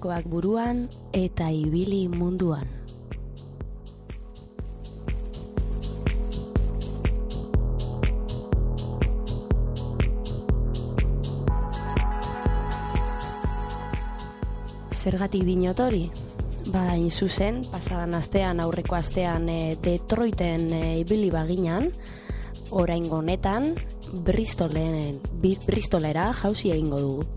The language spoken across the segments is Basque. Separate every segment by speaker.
Speaker 1: diskoak buruan eta ibili munduan. Zergatik dinotori? Ba, inzuzen, pasadan astean, aurreko astean e, Detroiten e, ibili baginan, orain honetan Bristolen, Bristolera jauzi egingo dugu.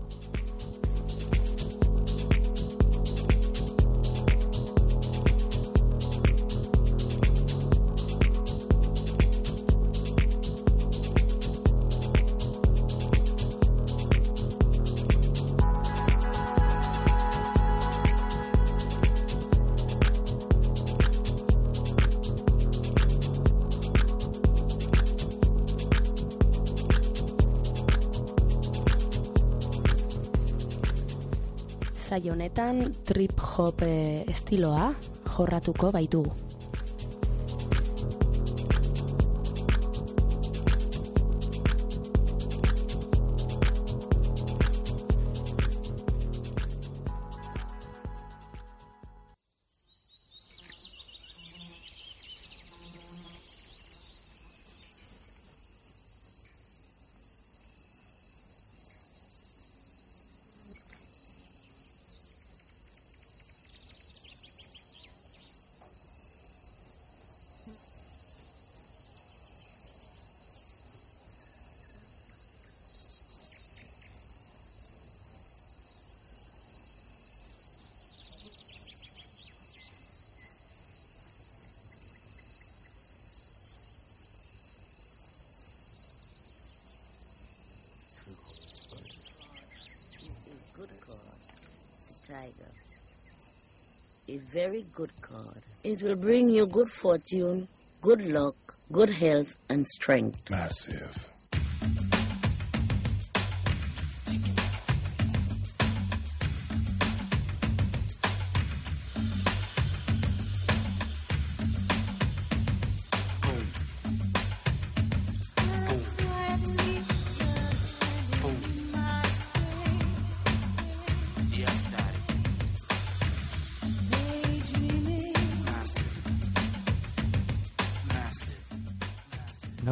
Speaker 1: saio honetan trip hop e, eh, estiloa jorratuko baitugu.
Speaker 2: very good card. It will bring you good fortune, good luck, good health, and strength.
Speaker 3: Massive.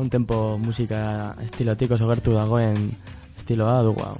Speaker 4: hauntempo musika estilotik oso gertu dagoen estiloa dugu hau.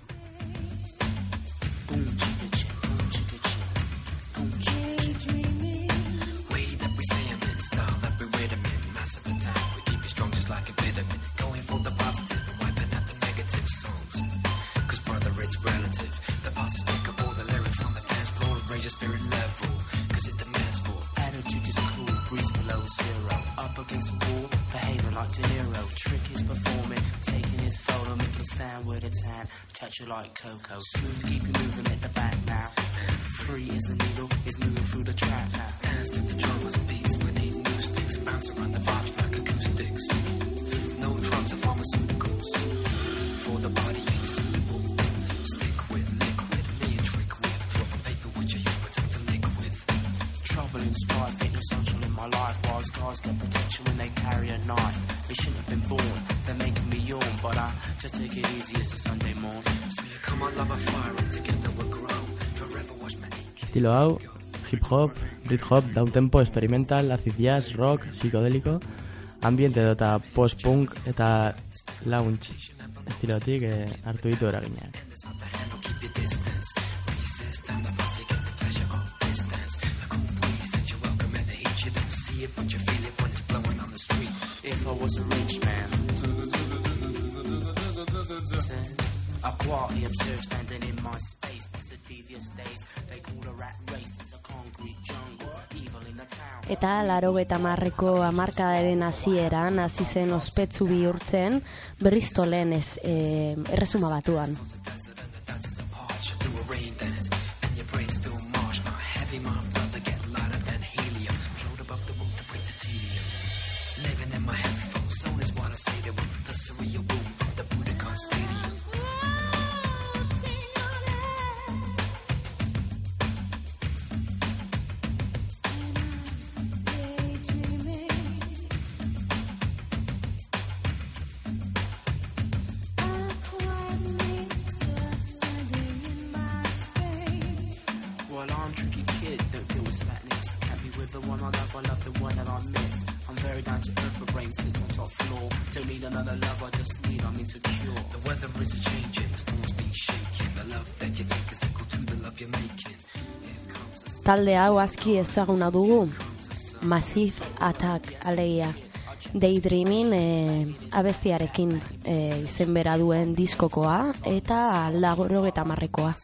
Speaker 4: hop, Brit hop, da tempo experimental, acid jazz, rock, psicodélico, ambiente dota post-punk eta lounge estilotik eh, hartu ditu eraginak.
Speaker 5: quietly observed standing in my space. It's a devious days. They call a rat race. It's a concrete jungle.
Speaker 1: Eta laro eta marreko amarkadaren hasieran hasi zen ospetsu bihurtzen Bristolen ez, eh, erresuma batuan.
Speaker 6: talde hau azki ezaguna dugu Massive Attack alegia Daydreaming e, abestiarekin e, izen bera duen diskokoa eta lagorro eta marrekoa.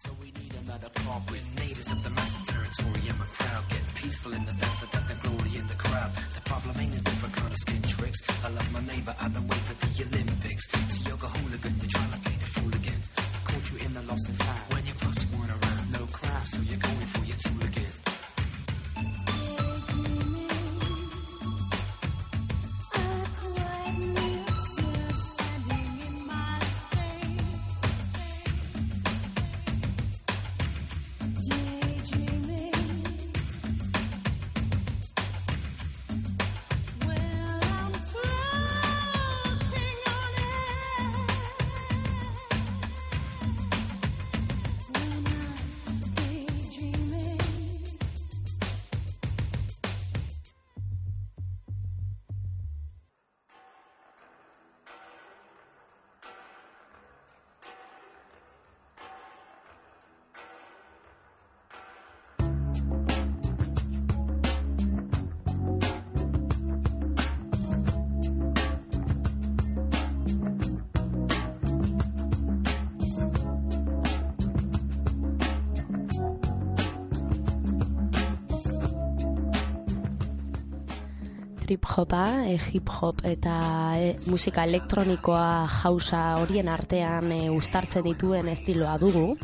Speaker 6: trip hopa, e, hip hop eta e, musika elektronikoa jausa horien artean eh, e, ustartzen dituen estiloa dugu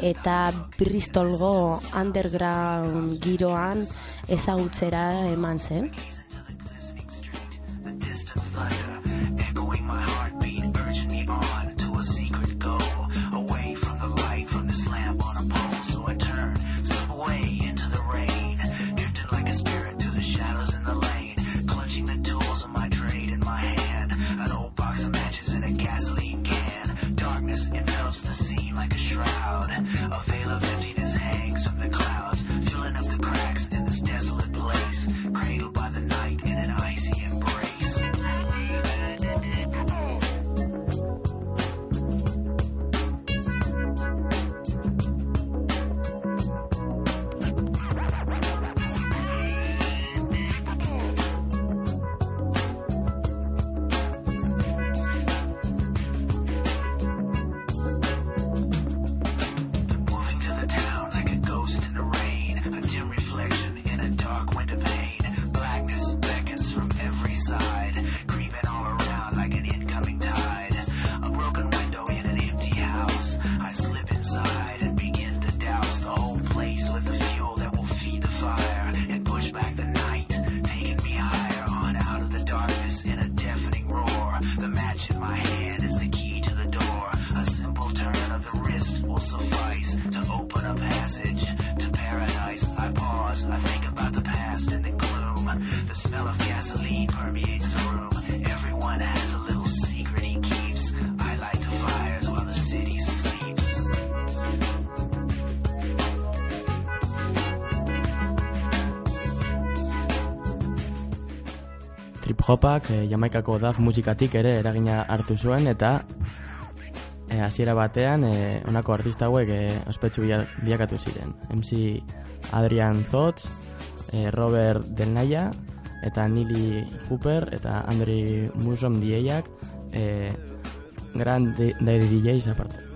Speaker 6: eta Bristolgo underground giroan ezagutzera eman zen.
Speaker 7: jopak e, Jamaikako daf musikatik ere eragina hartu zuen eta hasiera e, batean e, honako artista hauek e, ospetsu bilakatu ziren. MC Adrian Zotz, e, Robert Delnaia eta Nili Cooper eta Andri Musom dieiak e, Grand Daddy DJs aparte.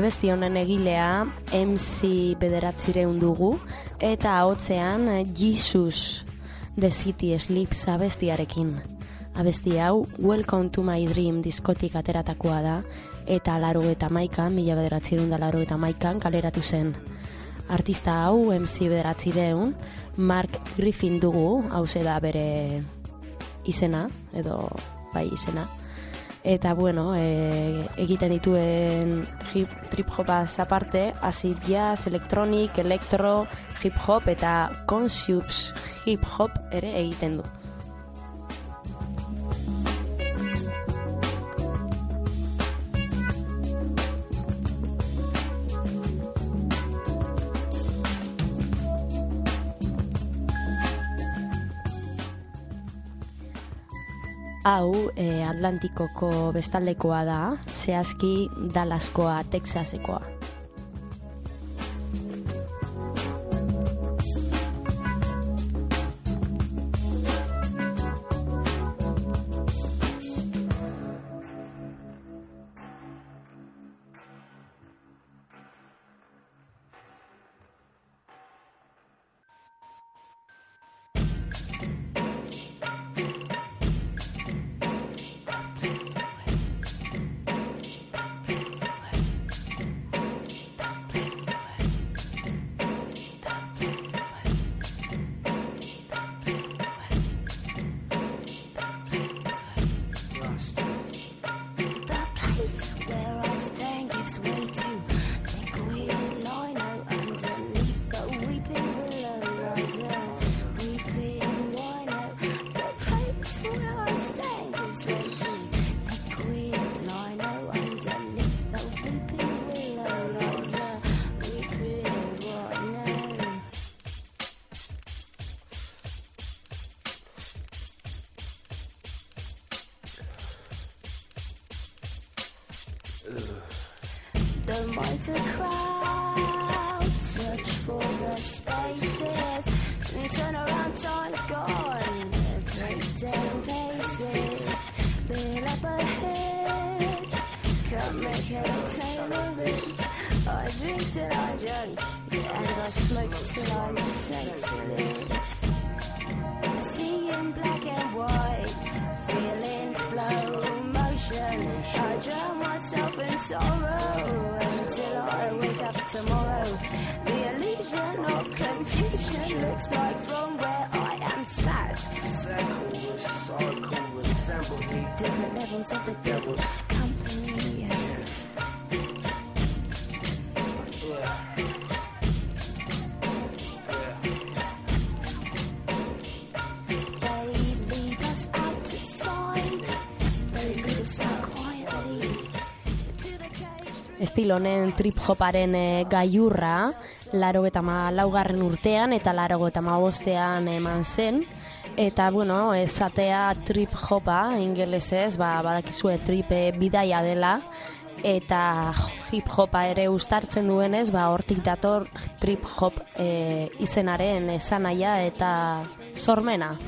Speaker 1: Abesti honen egilea MC bederatzireun dugu eta ahotzean Jesus The City Sleeps abestiarekin. Abesti hau Welcome to my Dream diskotik ateratakoa da eta laro eta maikan, mila bederatzerun da laro eta maikan kaleratu zen. Artista hau MC bederatzireun, Mark Griffin dugu, hau da bere izena, edo bai izena. Eta bueno, e, egiten dituen hip, trip hopaz aparte, acid jazz, electronic, electro, hip hop eta conscious hip hop ere egiten du. Hau e, Atlantikoko bestaldekoa da, zehazki Dallaskoa, Texasekoa.
Speaker 3: Drink till I'm drunk and I smoke till I'm senseless. Seeing black and white, feeling slow motion. I drown myself in sorrow until I wake up tomorrow. The illusion of confusion looks like from where I am sat. Circle with circle resemble me. Different levels of the devil's company.
Speaker 1: Estilo honen trip hoparen e, gaiurra, laro eta laugarren urtean eta laro eta bostean eman zen. Eta, bueno, esatea trip hopa, ingelesez, ba, badakizue trip eh, bidaia dela, eta hip hopa ere ustartzen duenez, ba, hortik dator trip hop e, izenaren esanaia eta sormena.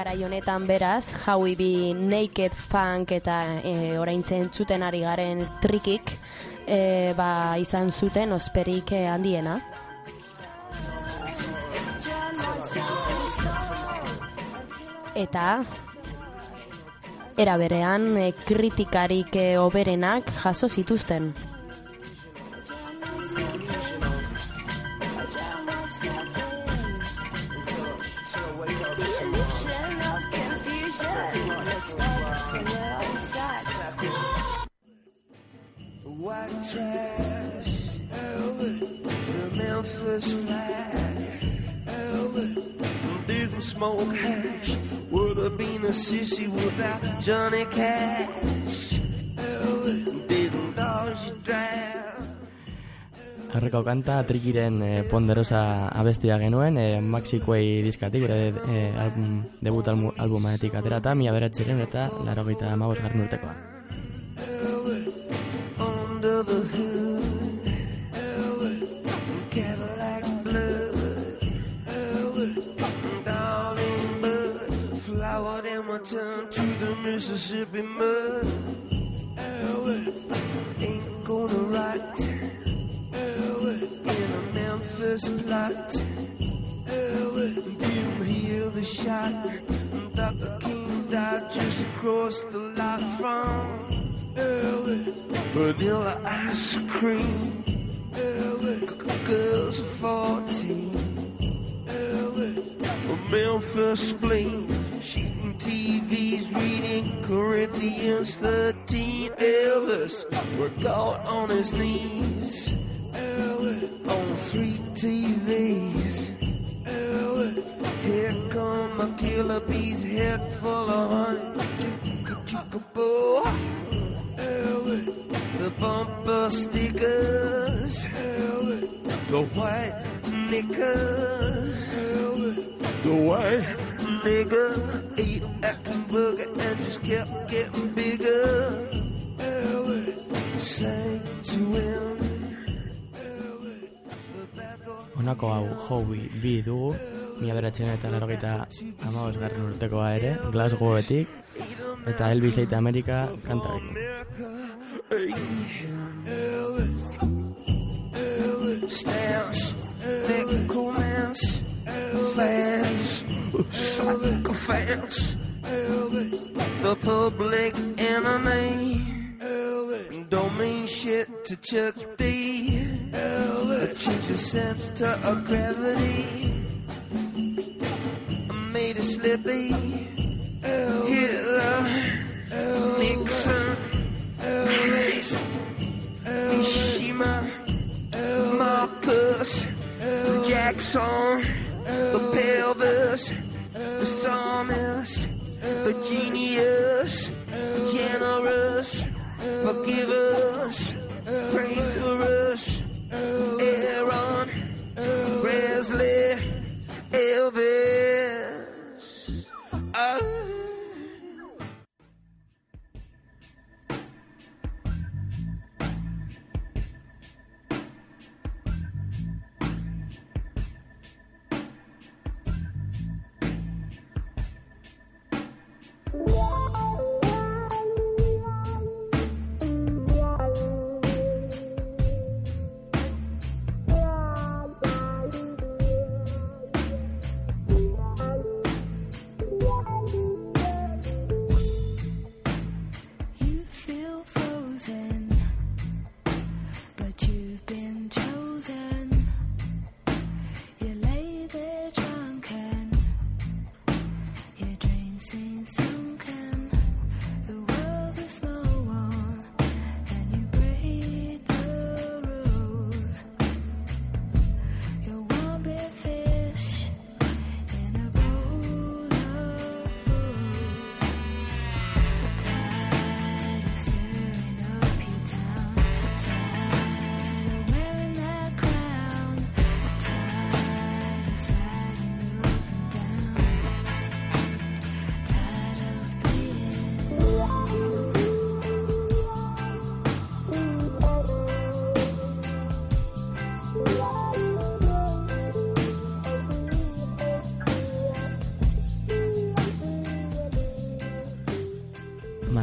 Speaker 1: Garai honetan beraz, Howie B Naked Funk eta e, oraintzen zuten ari garen trikik e, ba, izan zuten osperik eh, handiena. Eta era berean e, kritikarik e, oberenak jaso zituzten.
Speaker 8: Memphis flash, Elvis, didn't smoke hash a have been a sissy without Johnny Cash. Didn't dodge you drown.
Speaker 7: Erreko kanta trikiren eh, ponderosa abestia genuen, eh, Maxikoei diskatik, bere eh, album, debut albu, albumanetik aterata, mila beratxeren eta laro garren urtekoa.
Speaker 8: Tongue to the Mississippi mud. Ain't gonna rot in a Memphis plot. Didn't hear the shot. Dr. King died just across the lot from vanilla ice cream. Girls are 14. A Memphis spleen. Shooting TVs, reading Corinthians 13. Elvis were caught on his knees. On three TVs. Here come my killer bees, head full of honey. The bumper stickers, the white knickers, the white nigga ate acting booger and just kept getting bigger. Sang to him. The
Speaker 7: Honako hau Howie bi dugu, mila beratxeren eta laro gita amabos garren urtekoa ere, Glasgowetik, eta Elvis Eite Amerika kantarekin.
Speaker 8: Stance, necromance, fans, psychophants, the public enemy. Don't mean shit to Chuck D. Change your sense to a gravity. Made a slippy. Hitler, Nixon, Christ, Mishima, Marcus, Jackson, the pelvis, the psalmist, the genius, generous, forgive us, pray for us, Aaron, Presley, Elvis.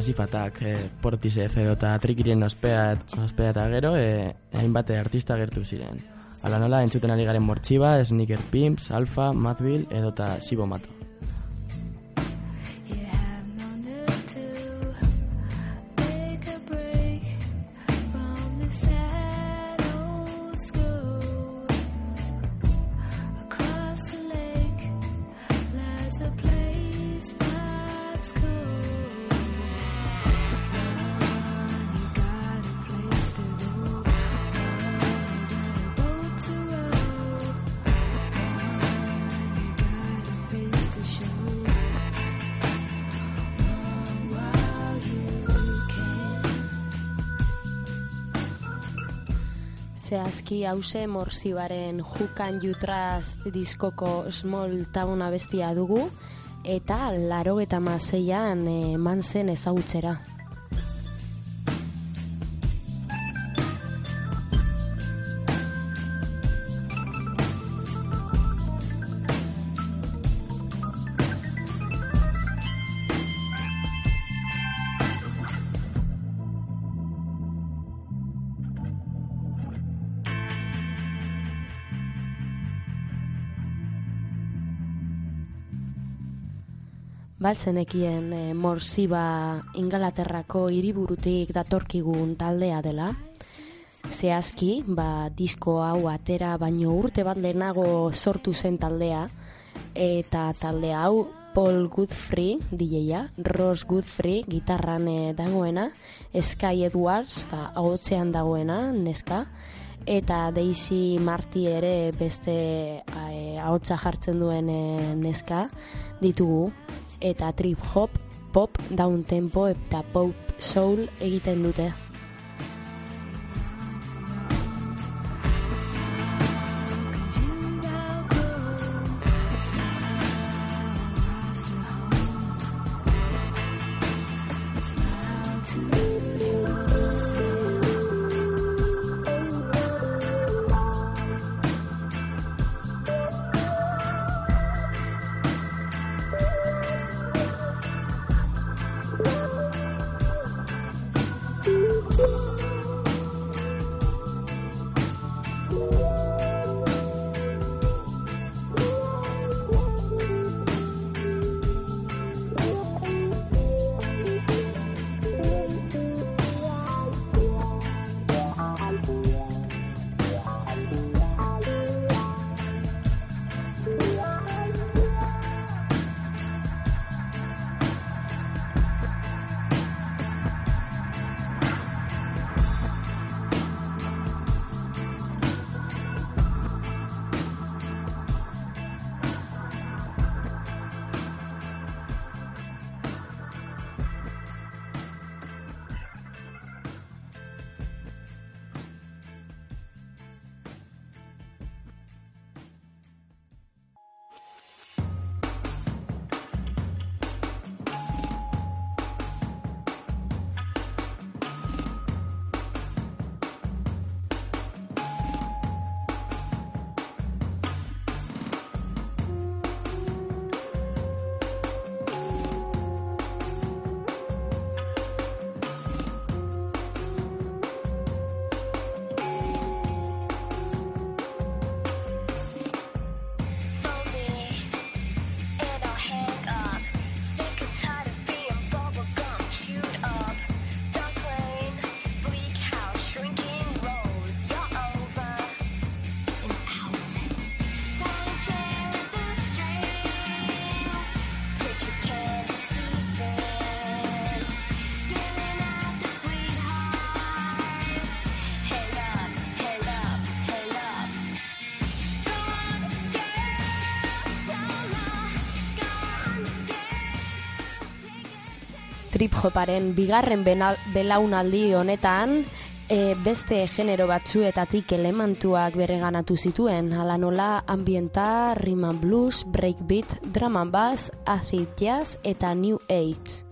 Speaker 7: Masifatak, e, Portisez edo eta trikiren ospea, ospea eta gero, e, hainbat artista gertu ziren. Ala nola, entzuten ari garen mortxiba, Sneaker Pimps, Alpha, Madville edo eta Sibo
Speaker 1: Zehazki hause morzibaren Jukan Jutrast diskoko Small Town abestia dugu, eta laro eta mazeian eman zen ezagutzera. Balzenekien e, Morsiba Ingalaterrako hiriburutik datorkigun taldea dela. Zehazki, ba, disko hau atera baino urte bat lehenago sortu zen taldea, eta talde hau Paul Godfrey, DJ-a, Ross Godfrey, gitarran eh, dagoena, Sky Edwards, ba, ahotzean dagoena, neska, eta Daisy Marty ere beste eh, ahotsa jartzen duen eh, neska ditugu, eta trip hop, pop, down tempo eta pop soul egiten dute. Trip hoparen bigarren belaunaldi honetan e, beste genero batzuetatik elementuak bereganatu zituen, hala nola ambienta, and blues, breakbeat, drum and bass, acid jazz eta new age.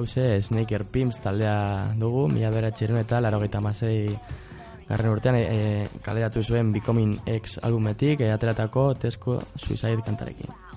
Speaker 7: Hause Snaker Pimps taldea dugu, mila beratxeren eta laro masei garren urtean e, kaleratu zuen Becoming X albumetik, e, ateratako Tesco Suicide kantarekin.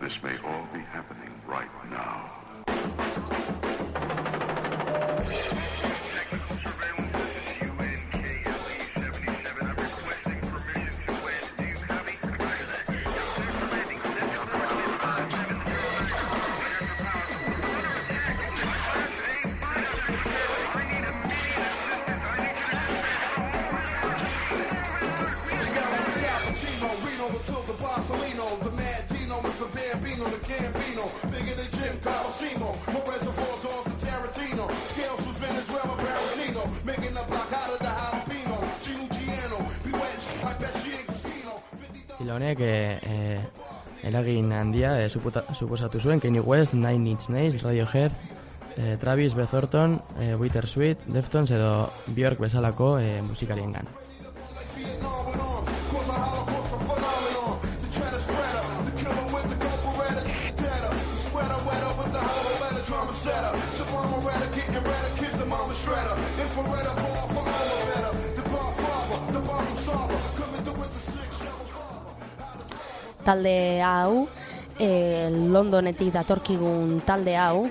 Speaker 9: This may all be happening right now.
Speaker 7: handia e, eh, suposatu zuen Kanye West, Nine Inch Nails, Radiohead, eh, Travis, Beth Orton, e, Bittersweet, Deftones edo Bjork bezalako e,
Speaker 10: musikariengan.
Speaker 1: Talde hau e, Londonetik datorkigun talde hau,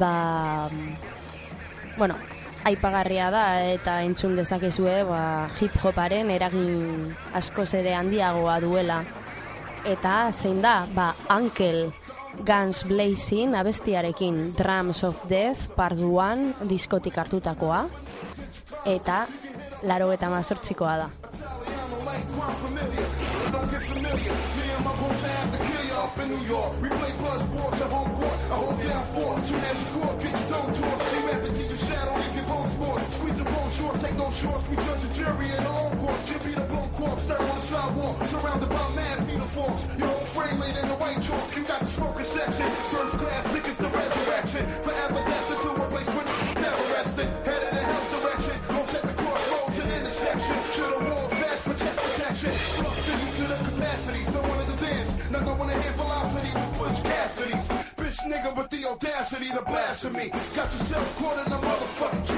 Speaker 1: ba, bueno, aipagarria da eta entzun dezakezue ba, hip hoparen eragin askoz ere handiagoa duela. Eta zein da, ba, Uncle Guns Blazing abestiarekin Drums of Death Part 1 diskotik hartutakoa. Eta laro eta mazortzikoa da.
Speaker 10: New York. We play buzz sports at home court. I hold down force. Soon as you score, get your dome torch. They rap to your shadow, leave your bone sport. Squeeze your bone shorts, take no shorts. We judge a jury in our own court. Jimmy the blown corpse, stare on the sidewalk. Surrounded by mad uniforms. Your whole frame laid in the white chalk. You got the smoking section. First class tickets to resurrection. Forever destined to a place where never rested. Headed audacity to blasphemy. Got yourself caught in a motherfucking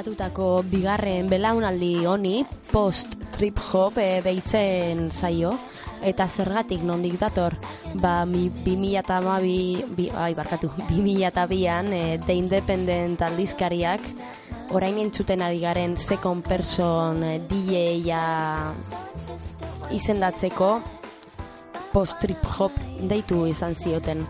Speaker 11: aipatutako bigarren belaunaldi honi post trip hop e, deitzen zaio. Eta zergatik nondik dator? Ba mi 2012 bi, ai barkatu 2002an e, The Independent aldizkariak orain entzuten ari garen second person e, DJ-a izendatzeko post trip hop deitu izan zioten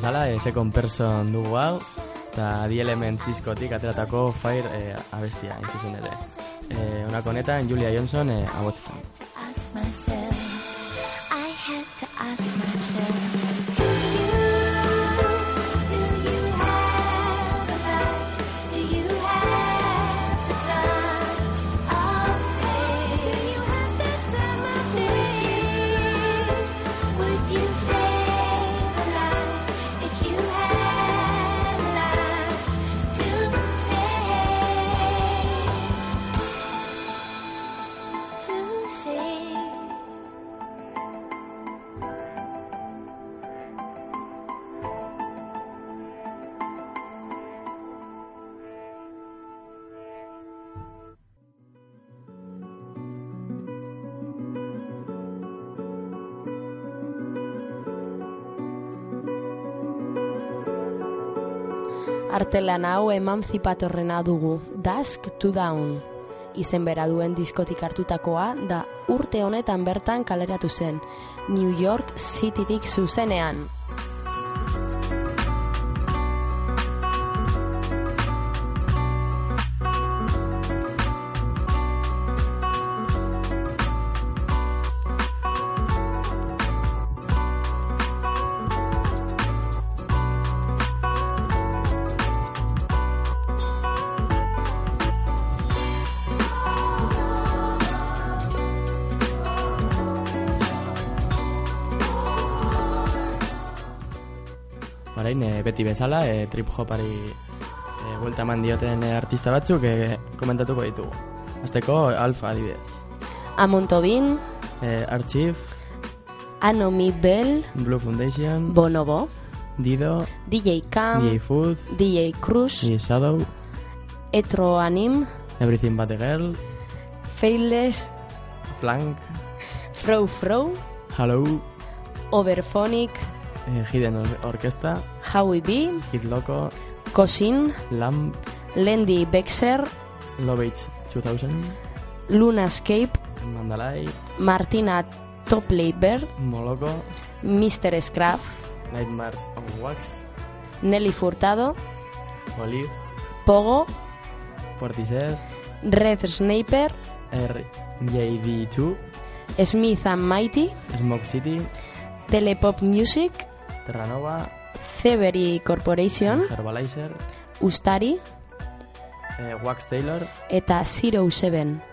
Speaker 7: bezala, e, second person dugu hau, eta The Elements diskotik ateratako Fire e, abestia, hain ere. E, honako honetan, Julia Johnson e, abotzen.
Speaker 11: Artelan hau emanzipatorrena dugu, Dusk to Down. Izen bera duen diskotik hartutakoa da urte honetan bertan kaleratu zen, New York Citytik zuzenean.
Speaker 7: Bezala, e, trip hopari e, buelta eman dioten e, artista batzuk e, komentatuko ditugu. Azteko, Alfa adibidez.
Speaker 11: Amon Tobin,
Speaker 7: E, Archive,
Speaker 11: Anomi Bell,
Speaker 7: Blue Foundation,
Speaker 11: Bonobo,
Speaker 7: Dido,
Speaker 11: DJ Cam,
Speaker 7: DJ Food,
Speaker 11: DJ Cruz,
Speaker 7: DJ Shadow,
Speaker 11: Etro Anim,
Speaker 7: Everything But The Girl,
Speaker 11: Faithless,
Speaker 7: Plank,
Speaker 11: Fro Fro,
Speaker 7: Hello,
Speaker 11: Overphonic,
Speaker 7: e, Hidden Or- Orquesta,
Speaker 11: Howie B,
Speaker 7: Kid Loco,
Speaker 11: Cosin,
Speaker 7: Lamb,
Speaker 11: Lendy Bexer,
Speaker 7: Lovage 2000,
Speaker 11: Lunascape,
Speaker 7: Mandalay,
Speaker 11: Martina Topley Bird,
Speaker 7: Moloko,
Speaker 11: Mr. Scruff,
Speaker 7: Nightmares on Wax,
Speaker 11: Nelly Furtado,
Speaker 7: Olive,
Speaker 11: Pogo,
Speaker 7: Portishead,
Speaker 11: Red Sniper,
Speaker 7: RJD2,
Speaker 11: Smith and Mighty,
Speaker 7: Smoke City,
Speaker 11: Telepop Music,
Speaker 7: Terranova,
Speaker 11: Thievery Corporation,
Speaker 7: Herbalizer,
Speaker 11: Ustari
Speaker 7: eh, Wax Taylor,
Speaker 11: eta Zero Seven.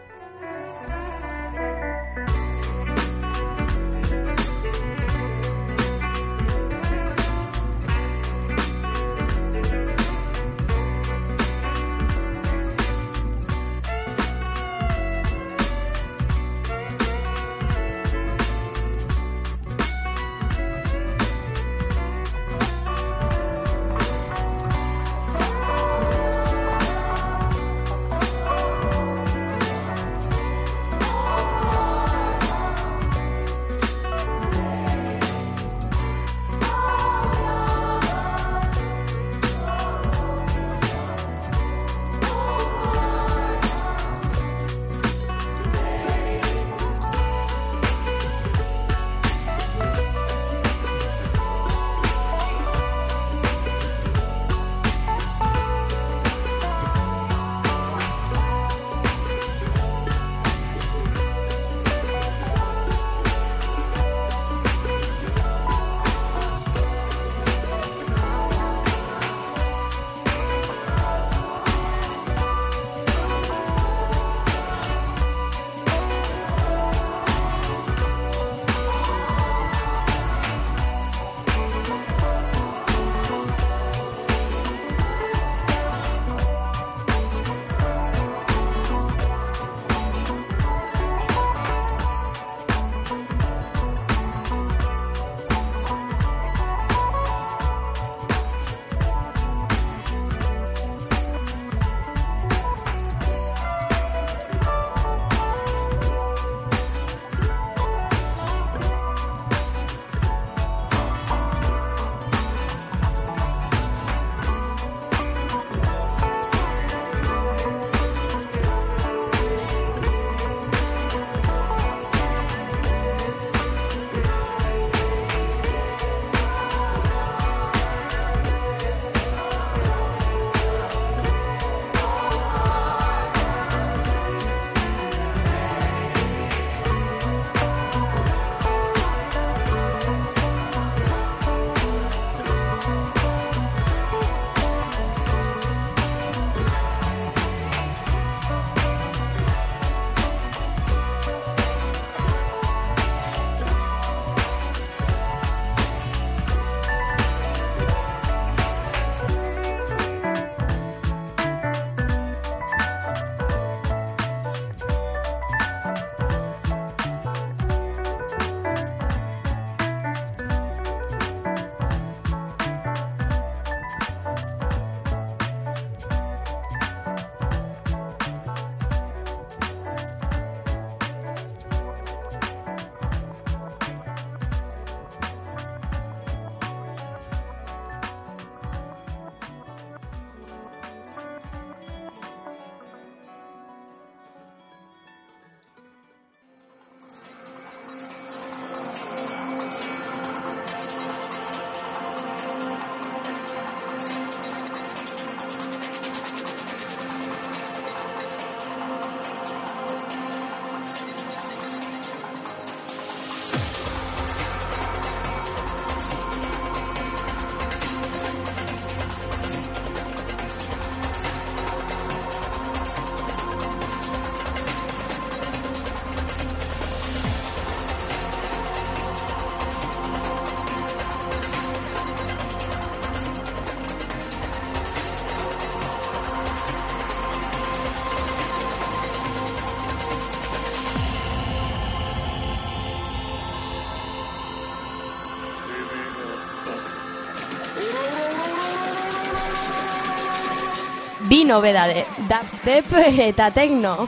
Speaker 1: Nobedade, dubstep eta techno.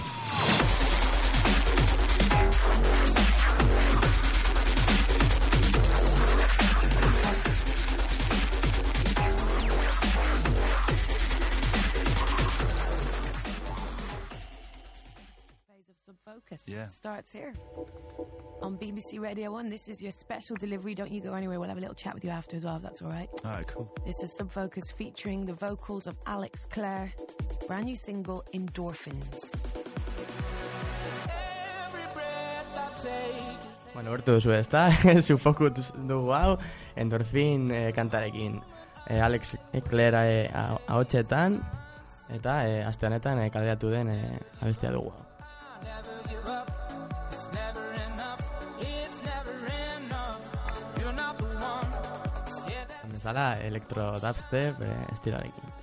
Speaker 12: BBC Radio 1. This is your special delivery. Don't you go anywhere. We'll have a little chat with you after as well, if that's all right.
Speaker 13: All right, cool.
Speaker 12: This is Subfocus featuring the vocals of Alex Clare. Brand new single, Endorphins.
Speaker 7: Bueno, hortu duzu ezta, Sufokus dugu hau, endorfin eh, kantarekin. Eh, Alex Eclera eh, a- ahotsetan, eta eh, aste honetan eh, kaleratu den eh, abestia dugu hau. Bezala, elektro dubstep eh, estiloarekin.
Speaker 14: holding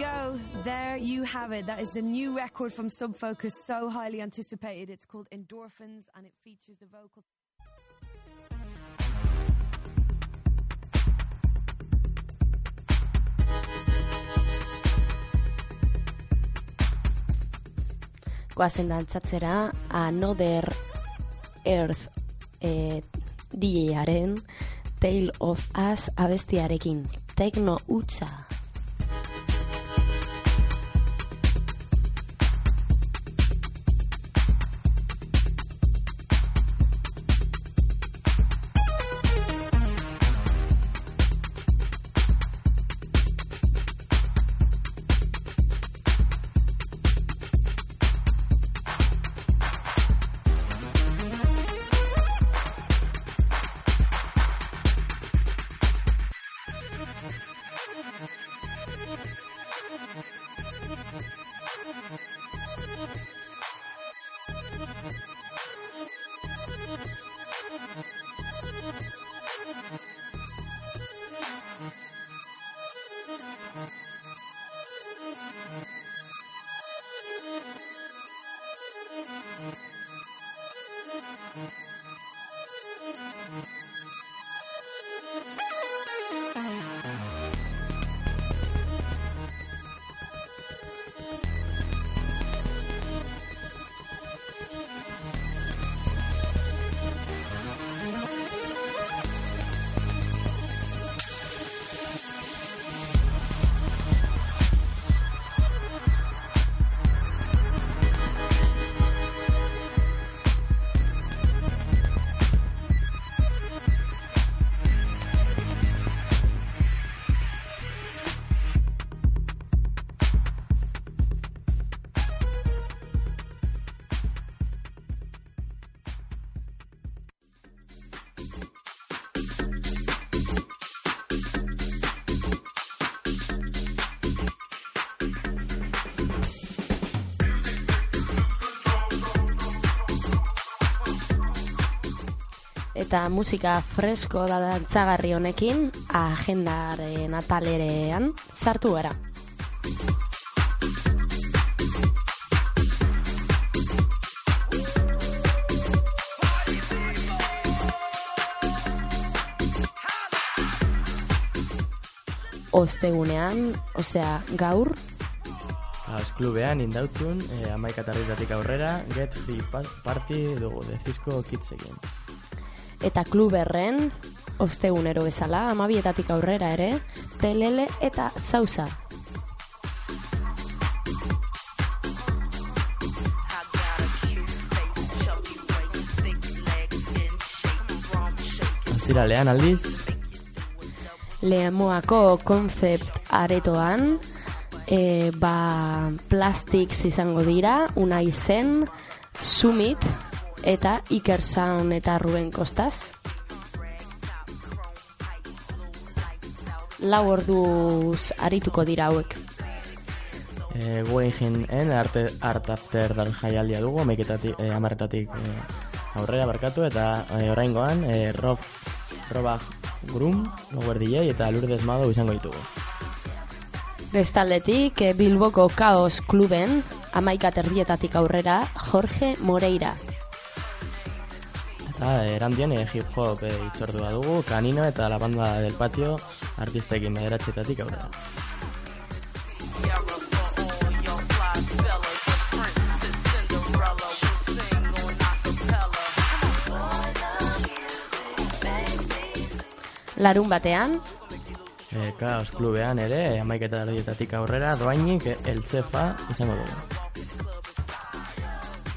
Speaker 12: go. There you have it. That is the new record from Subfocus, so highly anticipated. It's called Endorphins and it features the vocal.
Speaker 1: Goazen dantzatzera Another Earth eh, e, DJaren Tale of Us abestiarekin. Tekno utza. Eta musika fresko da dantzagarri honekin agendaren atalerean sartu gara. Ostegunean, osea, gaur,
Speaker 7: Az klubean indautzun, e, amaika tarritatik aurrera, Get Free Pa- Party dugu, dezizko kitzekin.
Speaker 1: Eta kluberren, ostegunero bezala, amabietatik aurrera ere, telele eta zauza.
Speaker 7: Ostiralean aldiz,
Speaker 1: Lemoako konzept aretoan, e, ba, plastics izango dira, una izen, Summit, eta Iker Sound eta Ruben Kostaz. Lau orduz arituko dira hauek.
Speaker 7: e, Guggenheim arte art after dar jaialdia dugu, amaiketatik, e, amarretatik e, aurrera barkatu, eta e, oraingoan, e, Rob, Roba Grum, Lower DJ eta Lourdes Mago izango ditugu.
Speaker 1: Bestaldetik, eh, Bilboko Kaos Kluben, amaika terdietatik aurrera, Jorge Moreira.
Speaker 7: Eta erandien e, hip hop e, itzordua dugu, Kanino eta la banda del patio artistekin bederatxetatik aurrera.
Speaker 1: Larun batean,
Speaker 7: E, Kaos klubean ere, amaiketa erdietatik aurrera, doainik eltzefa izango dugu.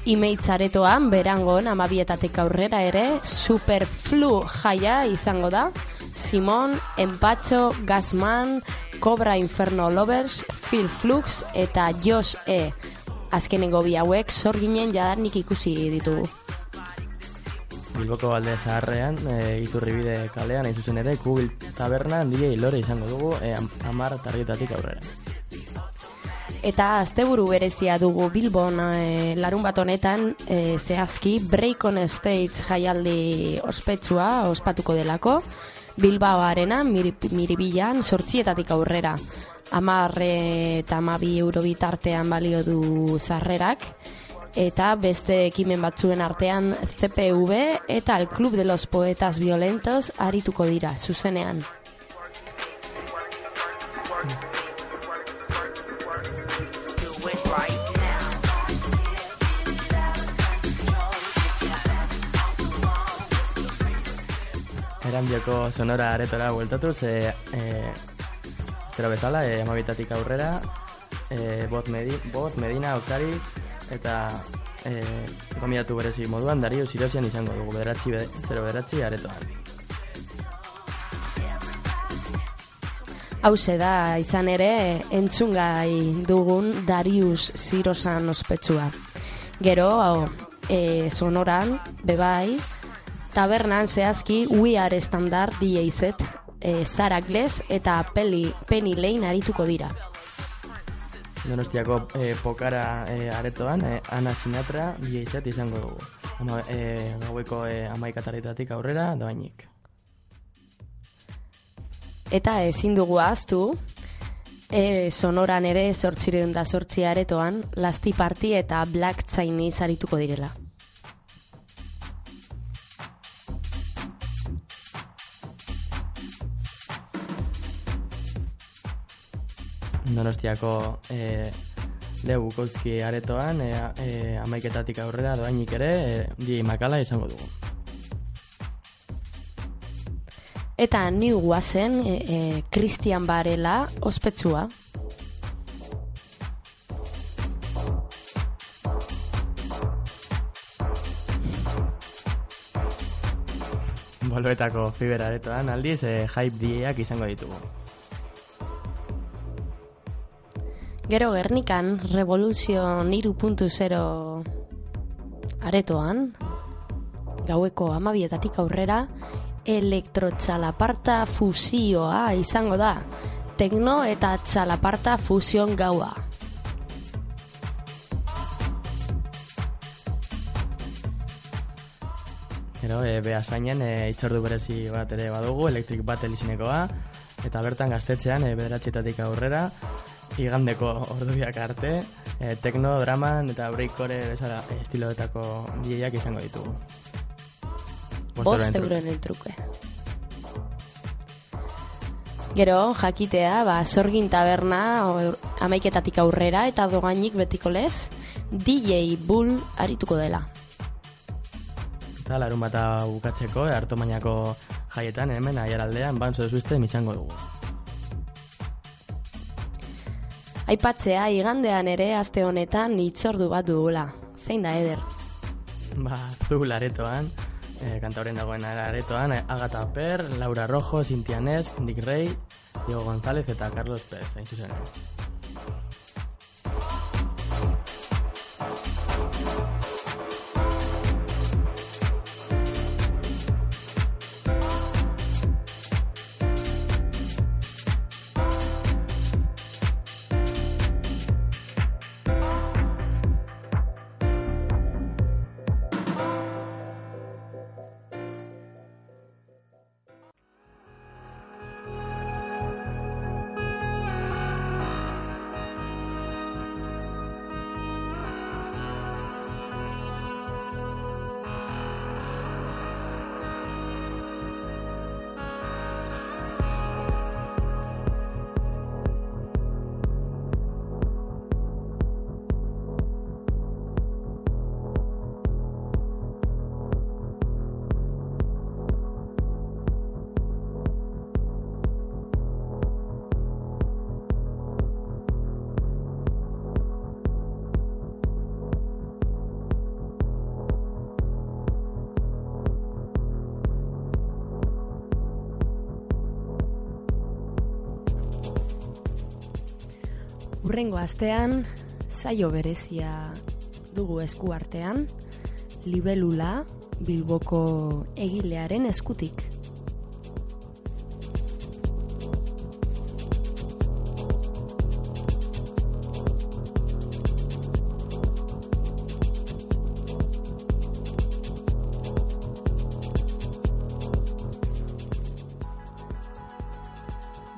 Speaker 1: Imeitzaretoan, berangon, amabietatik aurrera ere, Superflu jaia izango da, Simon, Empatxo, Gasman, Cobra Inferno Lovers, Phil Flux eta Josh E. Azkenengo bi hauek, sorginen jadanik ikusi ditugu.
Speaker 7: Bilboko alde zaharrean, e, iturribide kalean, hain zuzen ere, Kubil tabernan DJ Lore izango dugu, e, am- amar targetatik aurrera.
Speaker 1: Eta asteburu berezia dugu Bilbon e, larun bat honetan e, zehazki Break on Stage jaialdi ospetsua ospatuko delako. Bilbao arena mir, miribilan sortzietatik aurrera. Amarre eta amabi euro bitartean balio du sarrerak. Eta beste ekimen batzuen artean CPV eta el Club de los Poetas Violentos arituko dira zuzenean.
Speaker 7: Erandioko sonora aretora bueltatuz, e, e, Estero bezala, e, amabitatik aurrera, e, bot, Medi, bot Medina, Okari, eta e, gomidatu berezi moduan, Dario Sirosian izango dugu, bederatzi, be, zero bederatzi aretoan.
Speaker 1: Hauze da, izan ere, entzungai dugun Darius Zirosan ospetsua. Gero, hau, e, sonoran, bebai, tabernan zehazki We Are Standard DJZ, e, Zara Gles eta Peli, Penny Lane arituko dira.
Speaker 7: Donostiako e, pokara e, aretoan, e, Ana Sinatra, DJ izango dugu. Ama, e, gaueko e, amaikatarritatik aurrera, doainik.
Speaker 1: Eta ezin dugu ahaztu, e, sonoran ere sortzireun da sortzi aretoan, Lasti Party eta Black Chinese arituko direla.
Speaker 7: Donostiako e, Leo Bukowski aretoan, e, e, amaiketatik aurrera doainik ere, e, DJ Makala izango dugu.
Speaker 1: Eta ni guazen e, e, Christian Barela ospetsua.
Speaker 7: Bolbetako fibera aretoan, aldiz, e, hype DJak izango ditugu.
Speaker 1: Gero Gernikan Revolution 3.0 aretoan, gaueko amabietatik aurrera, elektrotxalaparta fusioa izango da. Tekno eta txalaparta fusion gaua.
Speaker 7: Gero, e, behasainen e, itxordu berezi bat ere badugu, elektrik bat izenekoa, eta bertan gaztetxean, e, bederatxetatik aurrera, igandeko ordubiak arte, e, tekno, draman eta breakcore bezala e, estiloetako DJak izango ditugu.
Speaker 1: Bost euroren truke. Gero, jakitea, ba, sorgin taberna amaiketatik aurrera eta dogainik betiko lez, DJ Bull arituko dela.
Speaker 7: Eta larun bata bukatzeko, e, harto mainako jaietan, hemen aiaraldean, banzo zuzten izango dugu.
Speaker 1: Aipatzea, igandean ere aste honetan itzordu bat dugula. Zein da, Eder?
Speaker 7: Ba, zu laretoan, e, kantauren dagoen aretoan, e, Agata Per, Laura Rojo, Cintia Nes, Nick Rey, Diego González eta Carlos Pérez, hain zuzen.
Speaker 1: Urrengo astean, saio berezia dugu esku artean, libelula Bilboko egilearen eskutik.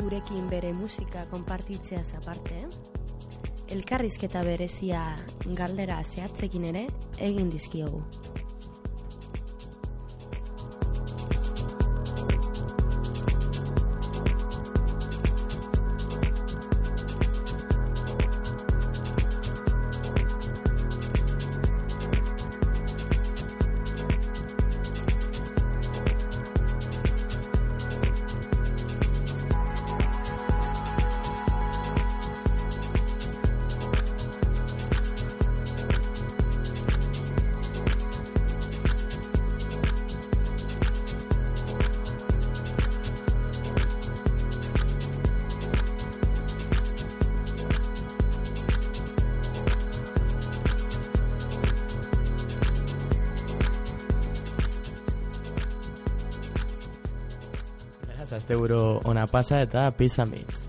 Speaker 1: Gurekin bere musika konpartitzeaz aparte, elkarrizketa berezia galdera zehatzekin ere egin dizkiogu.
Speaker 7: passa pasa eta písame.